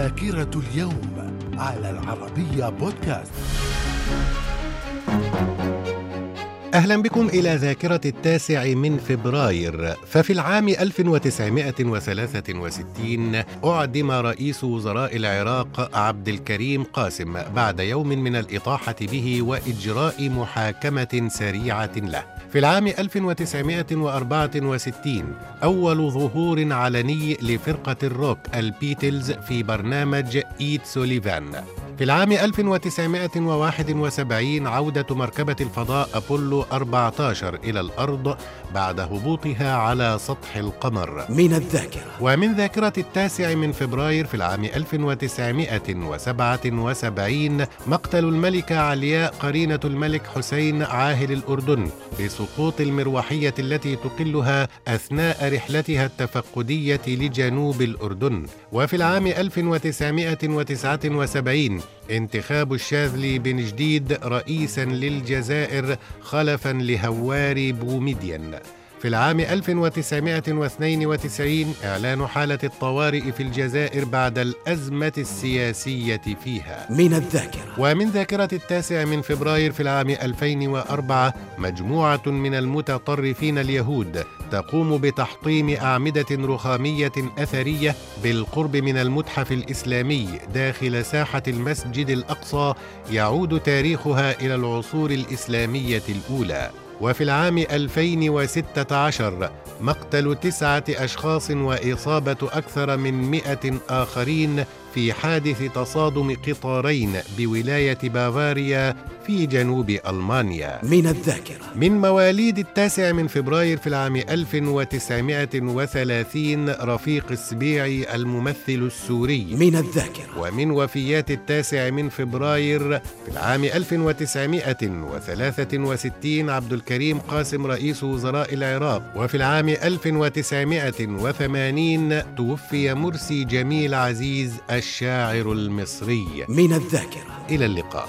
ذاكرة اليوم على العربية بودكاست. أهلا بكم إلى ذاكرة التاسع من فبراير. ففي العام 1963 أعدم رئيس وزراء العراق عبد الكريم قاسم بعد يوم من الإطاحة به وإجراء محاكمة سريعة له. في العام 1964 أول ظهور علني لفرقة الروك البيتلز في برنامج إد سوليفان. في العام 1971 عودة مركبة الفضاء أبولو 14 إلى الأرض بعد هبوطها على سطح القمر. من الذاكرة. ومن ذاكرة التاسع من فبراير في العام 1977 مقتل الملكة علياء قرينة الملك حسين عاهل الأردن بسقوط المروحية التي تقلها أثناء رحلتها التفقدية لجنوب الأردن. وفي العام 1979 انتخاب الشاذلي بن جديد رئيسا للجزائر خلفا لهواري بوميديان. في العام 1992 إعلان حالة الطوارئ في الجزائر بعد الأزمة السياسية فيها. من الذاكرة. ومن ذاكرة التاسع من فبراير في العام 2004 مجموعة من المتطرفين اليهود تقوم بتحطيم أعمدة رخامية أثرية بالقرب من المتحف الإسلامي داخل ساحة المسجد الأقصى يعود تاريخها إلى العصور الإسلامية الأولى. وفي العام 2016 مقتل تسعة أشخاص وإصابة أكثر من مئة آخرين في حادث تصادم قطارين بولاية بافاريا في جنوب ألمانيا. من الذاكرة. من مواليد التاسع من فبراير في العام 1930 رفيق السبيعي الممثل السوري. من الذاكرة. ومن وفيات التاسع من فبراير في العام 1963 عبد الكريم قاسم رئيس وزراء العراق. وفي العام 1980 توفي مرسي جميل عزيز الشاعر المصري. من الذاكرة. إلى اللقاء.